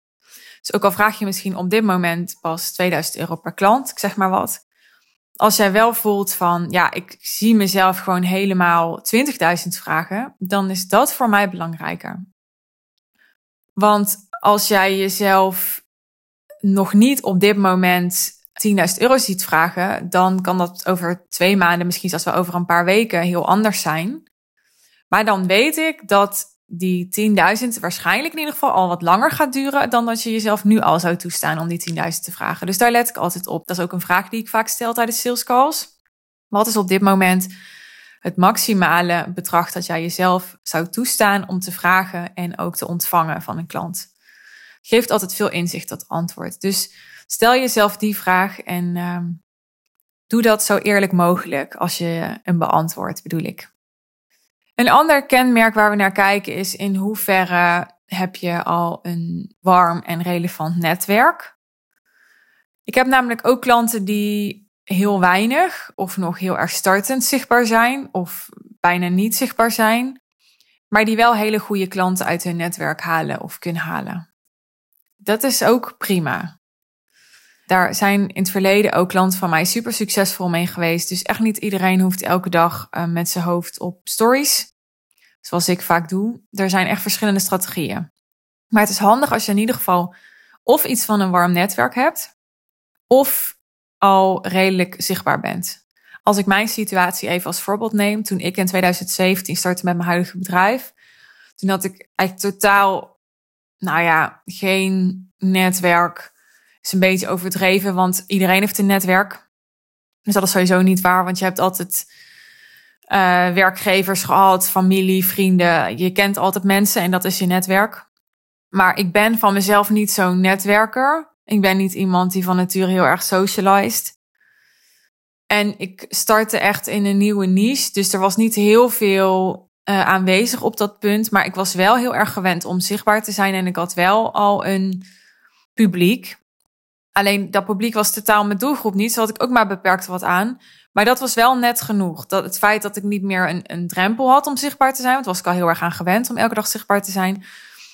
Dus ook al vraag je misschien op dit moment pas 2000 euro per klant, ik zeg maar wat. Als jij wel voelt van, ja, ik zie mezelf gewoon helemaal 20.000 vragen, dan is dat voor mij belangrijker. Want als jij jezelf nog niet op dit moment 10.000 euro ziet vragen, dan kan dat over twee maanden, misschien zelfs wel over een paar weken, heel anders zijn. Maar dan weet ik dat die 10.000 waarschijnlijk in ieder geval al wat langer gaat duren dan dat je jezelf nu al zou toestaan om die 10.000 te vragen. Dus daar let ik altijd op. Dat is ook een vraag die ik vaak stel tijdens sales calls. Wat is op dit moment het maximale bedrag dat jij jezelf zou toestaan om te vragen en ook te ontvangen van een klant? Geeft altijd veel inzicht dat antwoord. Dus stel jezelf die vraag en uh, doe dat zo eerlijk mogelijk als je hem beantwoordt, bedoel ik. Een ander kenmerk waar we naar kijken is in hoeverre heb je al een warm en relevant netwerk. Ik heb namelijk ook klanten die heel weinig of nog heel erg startend zichtbaar zijn of bijna niet zichtbaar zijn, maar die wel hele goede klanten uit hun netwerk halen of kunnen halen. Dat is ook prima. Daar zijn in het verleden ook klanten van mij super succesvol mee geweest. Dus echt niet iedereen hoeft elke dag uh, met zijn hoofd op stories. Zoals ik vaak doe. Er zijn echt verschillende strategieën. Maar het is handig als je in ieder geval of iets van een warm netwerk hebt. Of al redelijk zichtbaar bent. Als ik mijn situatie even als voorbeeld neem. Toen ik in 2017 startte met mijn huidige bedrijf. Toen had ik eigenlijk totaal, nou ja, geen netwerk is een beetje overdreven, want iedereen heeft een netwerk. Dus dat is sowieso niet waar, want je hebt altijd uh, werkgevers gehad, familie, vrienden. Je kent altijd mensen en dat is je netwerk. Maar ik ben van mezelf niet zo'n netwerker. Ik ben niet iemand die van nature heel erg socialized. En ik startte echt in een nieuwe niche. Dus er was niet heel veel uh, aanwezig op dat punt. Maar ik was wel heel erg gewend om zichtbaar te zijn. En ik had wel al een publiek. Alleen dat publiek was totaal mijn doelgroep niet. Zo had ik ook maar beperkt wat aan. Maar dat was wel net genoeg. Dat het feit dat ik niet meer een, een drempel had om zichtbaar te zijn. Want was ik al heel erg aan gewend om elke dag zichtbaar te zijn.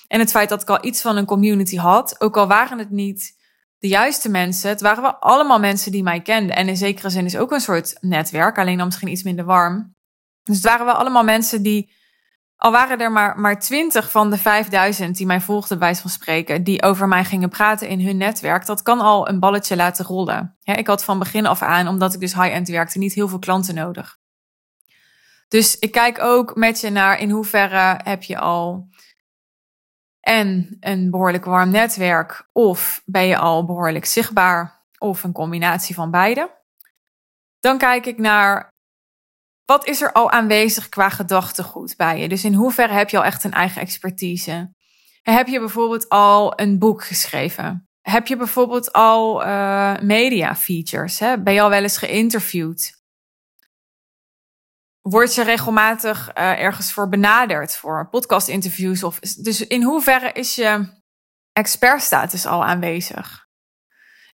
En het feit dat ik al iets van een community had. Ook al waren het niet de juiste mensen. Het waren wel allemaal mensen die mij kenden. En in zekere zin is ook een soort netwerk. Alleen dan misschien iets minder warm. Dus het waren wel allemaal mensen die al waren er maar, maar 20 van de 5000 die mij volgden, bij van spreken, die over mij gingen praten in hun netwerk, dat kan al een balletje laten rollen. ik had van begin af aan, omdat ik dus high-end werkte, niet heel veel klanten nodig. Dus ik kijk ook met je naar in hoeverre heb je al en een behoorlijk warm netwerk, of ben je al behoorlijk zichtbaar, of een combinatie van beide. Dan kijk ik naar wat is er al aanwezig qua gedachtegoed bij je? Dus in hoeverre heb je al echt een eigen expertise? Heb je bijvoorbeeld al een boek geschreven? Heb je bijvoorbeeld al uh, media features? Hè? Ben je al wel eens geïnterviewd? Word je regelmatig uh, ergens voor benaderd voor podcast-interviews? Of, dus in hoeverre is je expertstatus al aanwezig?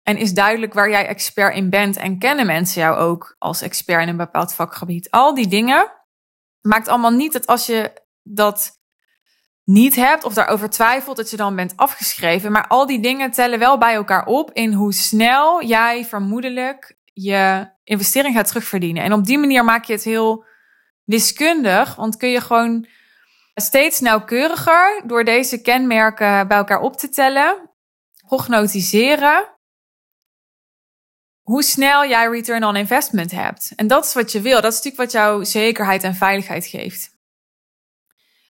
En is duidelijk waar jij expert in bent en kennen mensen jou ook als expert in een bepaald vakgebied. Al die dingen maakt allemaal niet dat als je dat niet hebt of daarover twijfelt, dat je dan bent afgeschreven. Maar al die dingen tellen wel bij elkaar op in hoe snel jij vermoedelijk je investering gaat terugverdienen. En op die manier maak je het heel wiskundig, want kun je gewoon steeds nauwkeuriger door deze kenmerken bij elkaar op te tellen, prognostiseren hoe snel jij return on investment hebt. En dat is wat je wil. Dat is natuurlijk wat jou zekerheid en veiligheid geeft.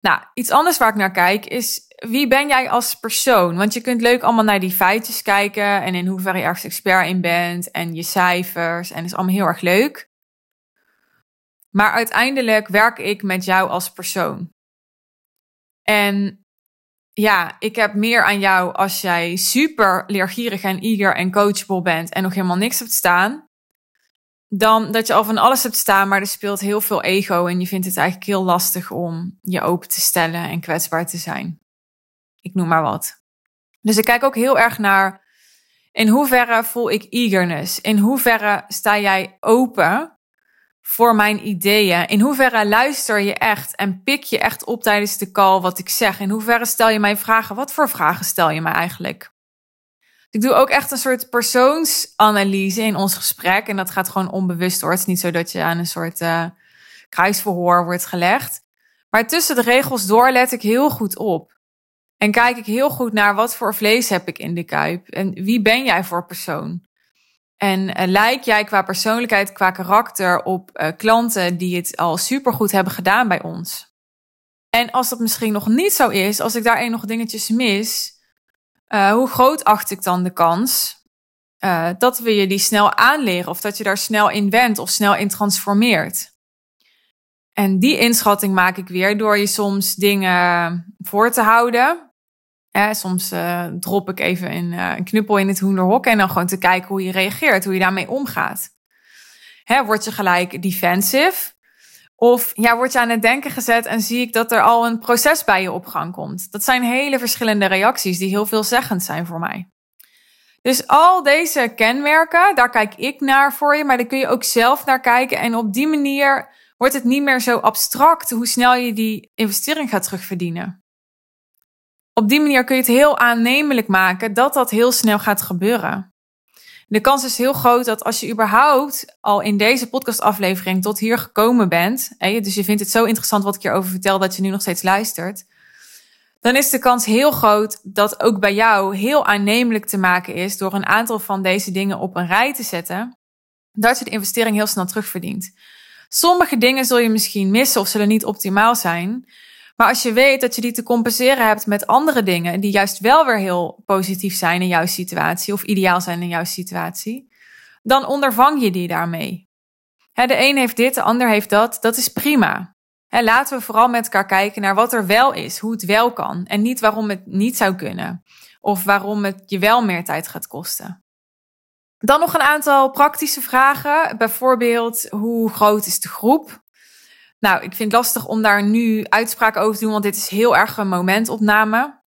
Nou, iets anders waar ik naar kijk is wie ben jij als persoon? Want je kunt leuk allemaal naar die feitjes kijken en in hoeverre je ergens expert in bent en je cijfers en dat is allemaal heel erg leuk. Maar uiteindelijk werk ik met jou als persoon. En ja, ik heb meer aan jou als jij super leergierig en eager en coachable bent en nog helemaal niks hebt staan. Dan dat je al van alles hebt staan, maar er speelt heel veel ego en je vindt het eigenlijk heel lastig om je open te stellen en kwetsbaar te zijn. Ik noem maar wat. Dus ik kijk ook heel erg naar in hoeverre voel ik eagerness? In hoeverre sta jij open voor mijn ideeën? In hoeverre luister je echt en pik je echt op tijdens de call wat ik zeg? In hoeverre stel je mij vragen? Wat voor vragen stel je mij eigenlijk? Ik doe ook echt een soort persoonsanalyse in ons gesprek. En dat gaat gewoon onbewust hoor. Het is niet zo dat je aan een soort uh, kruisverhoor wordt gelegd. Maar tussen de regels door let ik heel goed op. En kijk ik heel goed naar wat voor vlees heb ik in de kuip. En wie ben jij voor persoon? En uh, lijk jij qua persoonlijkheid, qua karakter op uh, klanten die het al supergoed hebben gedaan bij ons? En als dat misschien nog niet zo is, als ik daarin nog dingetjes mis, uh, hoe groot acht ik dan de kans dat we je die snel aanleren of dat je daar snel in bent of snel in transformeert? En die inschatting maak ik weer door je soms dingen voor te houden soms uh, drop ik even een, uh, een, knuppel in het hoenderhok en dan gewoon te kijken hoe je reageert, hoe je daarmee omgaat. Hè, word je gelijk defensive? Of ja, word je aan het denken gezet en zie ik dat er al een proces bij je op gang komt? Dat zijn hele verschillende reacties die heel veelzeggend zijn voor mij. Dus al deze kenmerken, daar kijk ik naar voor je, maar daar kun je ook zelf naar kijken. En op die manier wordt het niet meer zo abstract hoe snel je die investering gaat terugverdienen op die manier kun je het heel aannemelijk maken dat dat heel snel gaat gebeuren. De kans is heel groot dat als je überhaupt al in deze podcastaflevering tot hier gekomen bent, dus je vindt het zo interessant wat ik hierover vertel dat je nu nog steeds luistert, dan is de kans heel groot dat ook bij jou heel aannemelijk te maken is door een aantal van deze dingen op een rij te zetten, dat je de investering heel snel terugverdient. Sommige dingen zul je misschien missen of zullen niet optimaal zijn, maar als je weet dat je die te compenseren hebt met andere dingen die juist wel weer heel positief zijn in jouw situatie of ideaal zijn in jouw situatie, dan ondervang je die daarmee. de een heeft dit, de ander heeft dat. Dat is prima. laten we vooral met elkaar kijken naar wat er wel is, hoe het wel kan en niet waarom het niet zou kunnen of waarom het je wel meer tijd gaat kosten. Dan nog een aantal praktische vragen. Bijvoorbeeld, hoe groot is de groep? Nou, ik vind het lastig om daar nu uitspraken over te doen, want dit is heel erg een momentopname.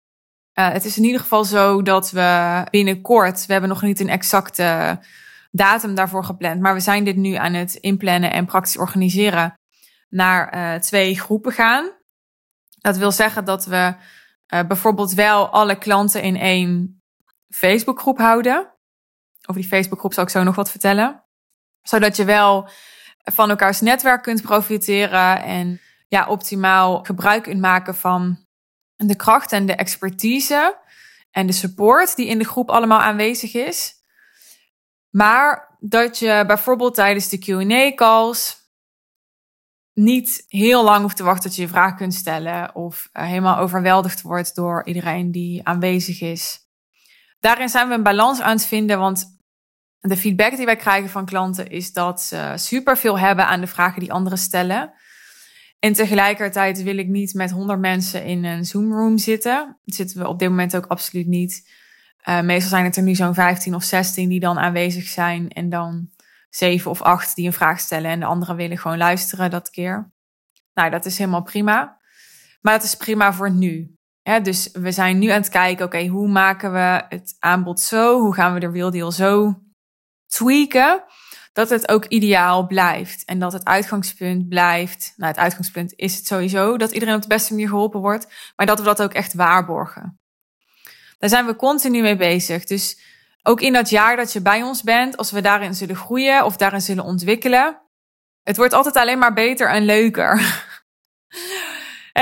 Uh, het is in ieder geval zo dat we binnenkort, we hebben nog niet een exacte datum daarvoor gepland, maar we zijn dit nu aan het inplannen en praktisch organiseren naar uh, twee groepen gaan. Dat wil zeggen dat we uh, bijvoorbeeld wel alle klanten in één Facebookgroep houden. Over die Facebookgroep zal ik zo nog wat vertellen. Zodat je wel van elkaars netwerk kunt profiteren en ja, optimaal gebruik kunt maken van de kracht en de expertise en de support die in de groep allemaal aanwezig is. Maar dat je bijvoorbeeld tijdens de QA-calls niet heel lang hoeft te wachten tot je je vraag kunt stellen of eh, helemaal overweldigd wordt door iedereen die aanwezig is. Daarin zijn we een balans aan het vinden, want de feedback die wij krijgen van klanten is dat ze superveel hebben aan de vragen die anderen stellen. En tegelijkertijd wil ik niet met 100 mensen in een Zoom-room zitten. Dat zitten we op dit moment ook absoluut niet. Uh, meestal zijn het er nu zo'n 15 of 16 die dan aanwezig zijn. En dan 7 of 8 die een vraag stellen. En de anderen willen gewoon luisteren dat keer. Nou, dat is helemaal prima. Maar dat is prima voor nu. dus we zijn nu aan het kijken, oké, hoe maken we het aanbod zo? Hoe gaan we de real deal zo tweaken, dat het ook ideaal blijft. En dat het uitgangspunt blijft. Nou, het uitgangspunt is het sowieso dat iedereen op de beste manier geholpen wordt. Maar dat we dat ook echt waarborgen. Daar zijn we continu mee bezig. Dus ook in dat jaar dat je bij ons bent, als we daarin zullen groeien of daarin zullen ontwikkelen, Het wordt altijd alleen maar beter en leuker.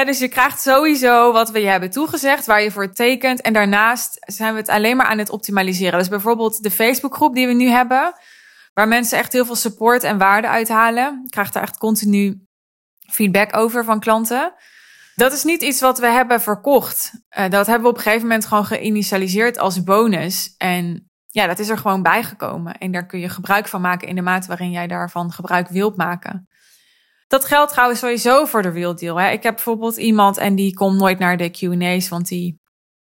Dus je krijgt sowieso wat we je hebben toegezegd, waar je voor tekent. En daarnaast zijn we het alleen maar aan het optimaliseren. Dus bijvoorbeeld de Facebookgroep die we nu hebben, waar mensen echt heel veel support en waarde uithalen. Ik krijg daar echt continu feedback over van klanten. Dat is niet iets wat we hebben verkocht. Uh, dat hebben we op een gegeven moment gewoon geïnitialiseerd als bonus. En ja, dat is er gewoon bijgekomen. En daar kun je gebruik van maken in de mate waarin jij daarvan gebruik wilt maken. Dat geldt trouwens sowieso voor de real deal. Hè. Ik heb bijvoorbeeld iemand en die komt nooit naar de Q&A's, want die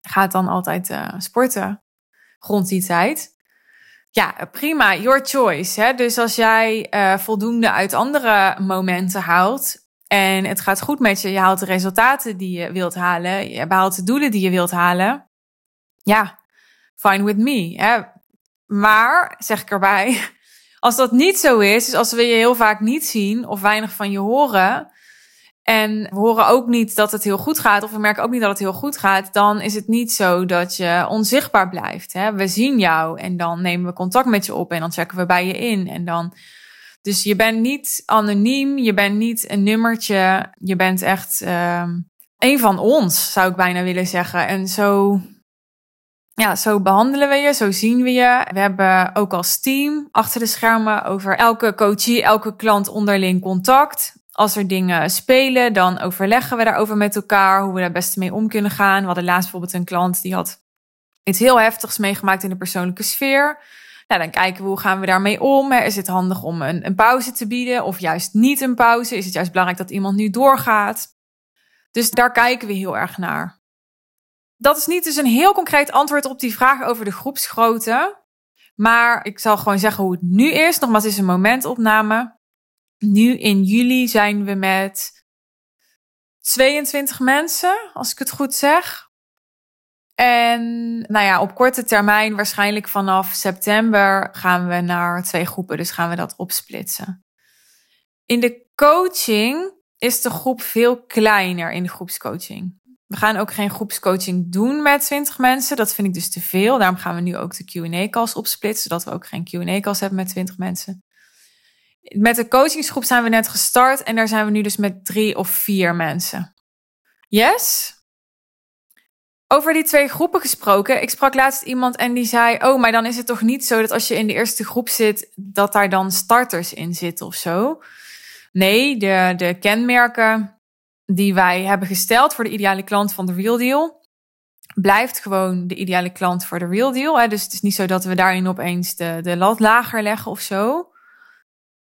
gaat dan altijd uh, sporten rond die tijd. Ja, prima, your choice. Hè? Dus als jij uh, voldoende uit andere momenten haalt en het gaat goed met je, je haalt de resultaten die je wilt halen, je behaalt de doelen die je wilt halen, ja, fine with me. Maar, zeg ik erbij, als dat niet zo is, dus als we je heel vaak niet zien of weinig van je horen, en we horen ook niet dat het heel goed gaat, of we merken ook niet dat het heel goed gaat, dan is het niet zo dat je onzichtbaar blijft. Hè? We zien jou en dan nemen we contact met je op en dan checken we bij je in. En dan... Dus je bent niet anoniem, je bent niet een nummertje, je bent echt uh, een van ons, zou ik bijna willen zeggen. En zo ja, zo behandelen we je, zo zien we je. We hebben ook als team achter de schermen over elke coachie, elke klant onderling contact. Als er dingen spelen, dan overleggen we daarover met elkaar hoe we daar best mee om kunnen gaan. We hadden laatst bijvoorbeeld een klant die had iets heel heftigs meegemaakt in de persoonlijke sfeer. Nou, dan kijken we hoe gaan we daarmee om. Is het handig om een, een pauze te bieden of juist niet een pauze? Is het juist belangrijk dat iemand nu doorgaat? Dus daar kijken we heel erg naar dat is niet dus een heel concreet antwoord op die vraag over de groepsgrootte. Maar ik zal gewoon zeggen hoe het nu is. Nogmaals, het is een momentopname. Nu in juli zijn we met 22 mensen, als ik het goed zeg. En nou ja, op korte termijn, waarschijnlijk vanaf september, gaan we naar twee groepen. Dus gaan we dat opsplitsen. In de coaching is de groep veel kleiner in de groepscoaching. We gaan ook geen groepscoaching doen met 20 mensen. Dat vind ik dus te veel. Daarom gaan we nu ook de Q&A-calls opsplitsen, zodat we ook geen Q&A-calls hebben met 20 mensen. Met de coachingsgroep zijn we net gestart en daar zijn we nu dus met drie of vier mensen. Yes? Over die twee groepen gesproken. Ik sprak laatst iemand en die zei: Oh, maar dan is het toch niet zo dat als je in de eerste groep zit, dat daar dan starters in zitten of zo? Nee, de, de kenmerken die wij hebben gesteld voor de ideale klant van de Real Deal, blijft gewoon de ideale klant voor de Real Deal. Hè? Dus het is niet zo dat we daarin opeens de, de lat lager leggen of zo.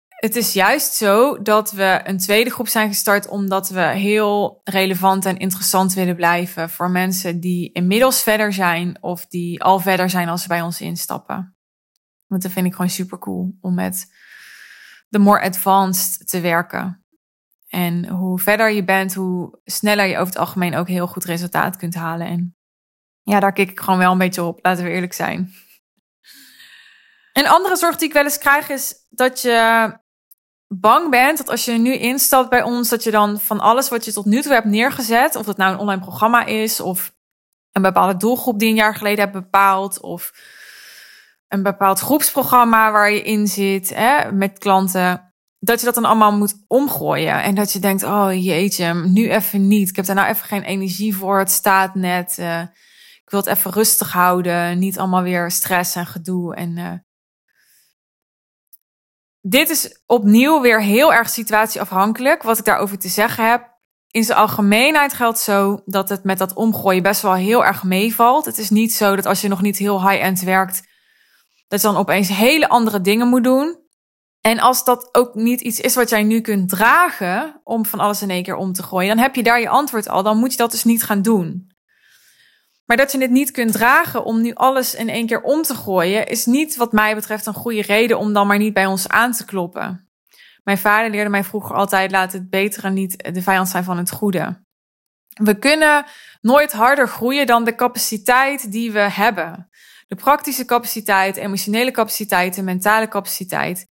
Het is juist zo dat we een tweede groep zijn gestart omdat we heel relevant en interessant willen blijven voor mensen die inmiddels verder zijn of die al verder zijn als ze bij ons instappen. Want dat vind ik gewoon super cool om met de more advanced te werken. En hoe verder je bent, hoe sneller je over het algemeen ook heel goed resultaat kunt halen. En ja, daar kijk ik gewoon wel een beetje op, laten we eerlijk zijn. Een andere zorg die ik wel eens krijg is dat je bang bent dat als je nu instapt bij ons, dat je dan van alles wat je tot nu toe hebt neergezet, of dat nou een online programma is, of een bepaalde doelgroep die een jaar geleden hebt bepaald, of een bepaald groepsprogramma waar je in zit hè, met klanten, dat je dat dan allemaal moet omgooien. En dat je denkt, oh jeetje, nu even niet. Ik heb daar nou even geen energie voor. Het staat net. Uh, ik wil het even rustig houden. Niet allemaal weer stress en gedoe. En uh, dit is opnieuw weer heel erg situatieafhankelijk. Wat ik daarover te zeggen heb. In zijn algemeenheid geldt zo dat het met dat omgooien best wel heel erg meevalt. Het is niet zo dat als je nog niet heel high-end werkt, dat je dan opeens hele andere dingen moet doen. En als dat ook niet iets is wat jij nu kunt dragen om van alles in één keer om te gooien, dan heb je daar je antwoord al. Dan moet je dat dus niet gaan doen. Maar dat je het niet kunt dragen om nu alles in één keer om te gooien, is niet wat mij betreft een goede reden om dan maar niet bij ons aan te kloppen. Mijn vader leerde mij vroeger altijd: laat het betere niet de vijand zijn van het goede. We kunnen nooit harder groeien dan de capaciteit die we hebben. De praktische capaciteit, emotionele capaciteit, de mentale capaciteit.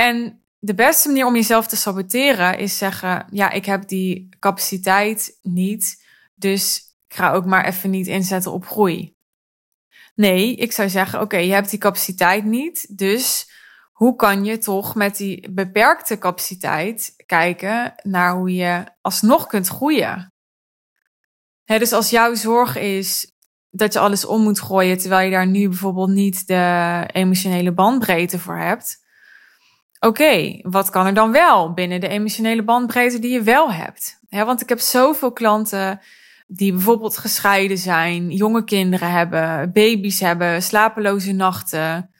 En de beste manier om jezelf te saboteren is zeggen: ja, ik heb die capaciteit niet, dus ik ga ook maar even niet inzetten op groei. Nee, ik zou zeggen: oké, je hebt die capaciteit niet, dus hoe kan je toch met die beperkte capaciteit kijken naar hoe je alsnog kunt groeien? dus als jouw zorg is dat je alles om moet gooien, terwijl je daar nu bijvoorbeeld niet de emotionele bandbreedte voor hebt. Oké, wat kan er dan wel binnen de emotionele bandbreedte die je wel hebt? want ik heb zoveel klanten die bijvoorbeeld gescheiden zijn, jonge kinderen hebben, baby's hebben, slapeloze nachten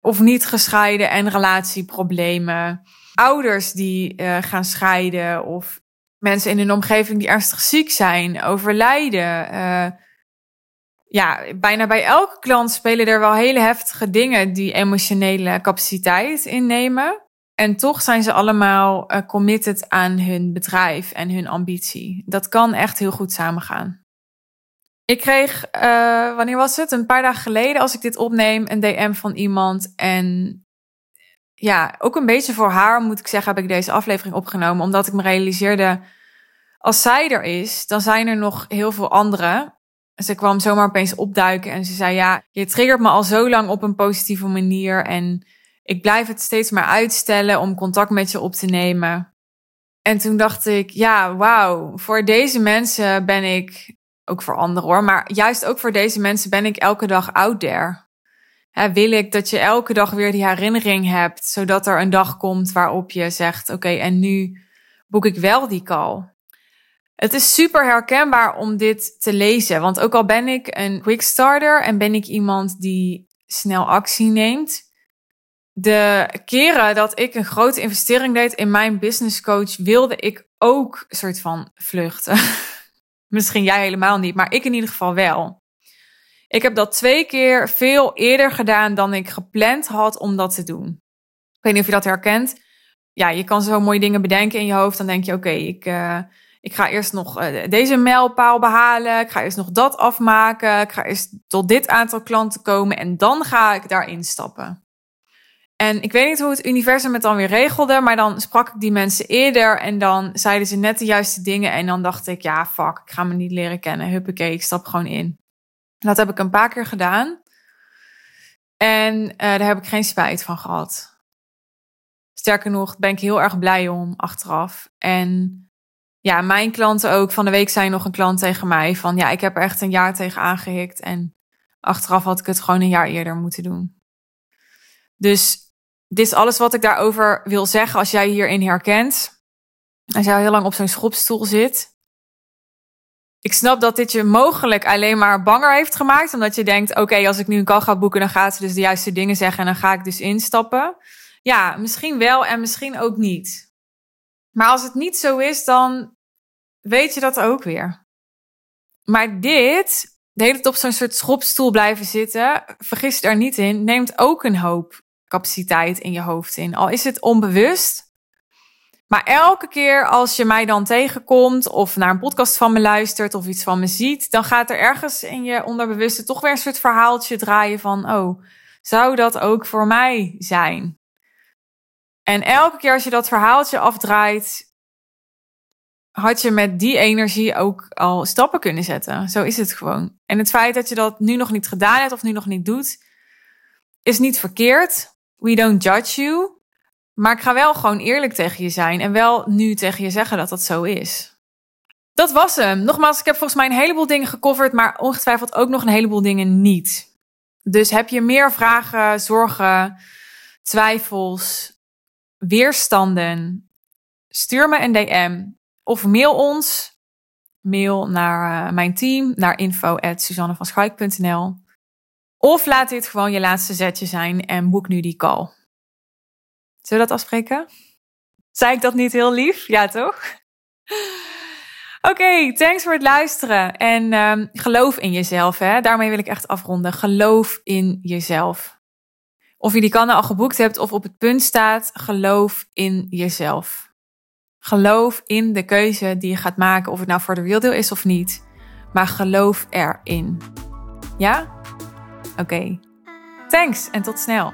of niet gescheiden en relatieproblemen. Ouders die uh, gaan scheiden of mensen in hun omgeving die ernstig ziek zijn, overlijden. Uh, ja, bijna bij elke klant spelen er wel hele heftige dingen die emotionele capaciteit innemen. En toch zijn ze allemaal uh, committed aan hun bedrijf en hun ambitie. Dat kan echt heel goed samengaan. Ik kreeg, uh, wanneer was het? Een paar dagen geleden, als ik dit opneem, een DM van iemand. En ja, ook een beetje voor haar, moet ik zeggen, heb ik deze aflevering opgenomen. Omdat ik me realiseerde, als zij er is, dan zijn er nog heel veel anderen. Ze kwam zomaar opeens opduiken en ze zei: Ja, je triggert me al zo lang op een positieve manier. En ik blijf het steeds maar uitstellen om contact met je op te nemen. En toen dacht ik: Ja, wauw, voor deze mensen ben ik ook voor anderen hoor. Maar juist ook voor deze mensen ben ik elke dag out there. wil ik dat je elke dag weer die herinnering hebt, zodat er een dag komt waarop je zegt: Oké, en nu boek ik wel die call. Het is super herkenbaar om dit te lezen, want ook al ben ik een quick starter en ben ik iemand die snel actie neemt, de keren dat ik een grote investering deed in mijn business coach, wilde ik ook een soort van vluchten. Misschien jij helemaal niet, maar ik in ieder geval wel. Ik heb dat twee keer veel eerder gedaan dan ik gepland had om dat te doen. Ik weet niet of je dat herkent. Ja, je kan zo mooie dingen bedenken in je hoofd. Dan denk je, oké, ik, uh, ik ga eerst nog uh, deze mijlpaal behalen. Ik ga eerst nog dat afmaken. Ik ga eerst tot dit aantal klanten komen. En dan ga ik daarin stappen. En ik weet niet hoe het universum het dan weer regelde, maar dan sprak ik die mensen eerder en dan zeiden ze net de juiste dingen. En dan dacht ik, ja, fuck, ik ga me niet leren kennen. Huppakee, ik stap gewoon in. Dat heb ik een paar keer gedaan. En uh, daar heb ik geen spijt van gehad. Sterker nog, ben ik heel erg blij om achteraf. En ja, mijn klanten ook. Van de week zei nog een klant tegen mij van, ja, ik heb er echt een jaar tegen aangehikt. En achteraf had ik het gewoon een jaar eerder moeten doen. Dus dit is alles wat ik daarover wil zeggen als jij hierin herkent. Als jij heel lang op zo'n schopstoel zit. Ik snap dat dit je mogelijk alleen maar banger heeft gemaakt. Omdat je denkt, oké, als ik nu een call ga boeken, dan gaat ze dus de juiste dingen zeggen en dan ga ik dus instappen. Ja, misschien wel en misschien ook niet. Maar als het niet zo is, dan weet je dat ook weer. Maar dit, de hele tijd op zo'n soort schopstoel blijven zitten, vergis je er niet in, neemt ook een hoop capaciteit in je hoofd in. Al is het onbewust. Maar elke keer als je mij dan tegenkomt of naar een podcast van me luistert of iets van me ziet, dan gaat er ergens in je onderbewuste toch weer een soort verhaaltje draaien van, oh, zou dat ook voor mij zijn? En elke keer als je dat verhaaltje afdraait, had je met die energie ook al stappen kunnen zetten. Zo is het gewoon. En het feit dat je dat nu nog niet gedaan hebt of nu nog niet doet, is niet verkeerd we don't judge you. Maar ik ga wel gewoon eerlijk tegen je zijn en wel nu tegen je zeggen dat dat zo is. Dat was hem. Nogmaals, ik heb volgens mij een heleboel dingen gecoverd, maar ongetwijfeld ook nog een heleboel dingen niet. Dus heb je meer vragen, zorgen, twijfels, weerstanden? Stuur me een DM of mail ons. Mail naar uh, mijn team, naar info.suzannevanschuik.nl. Of laat dit gewoon je laatste zetje zijn en boek nu die call. Zullen we dat afspreken? Zei ik dat niet heel lief? Ja, toch? Oké, thanks voor het luisteren. En um, geloof in jezelf. Hè? Daarmee wil ik echt afronden. Geloof in jezelf. Of je die kan al geboekt hebt of op het punt staat, geloof in jezelf. Geloof in de keuze die je gaat maken, of het nou voor de real is of niet. Maar geloof erin. Ja? Oké. Thanks en tot snel.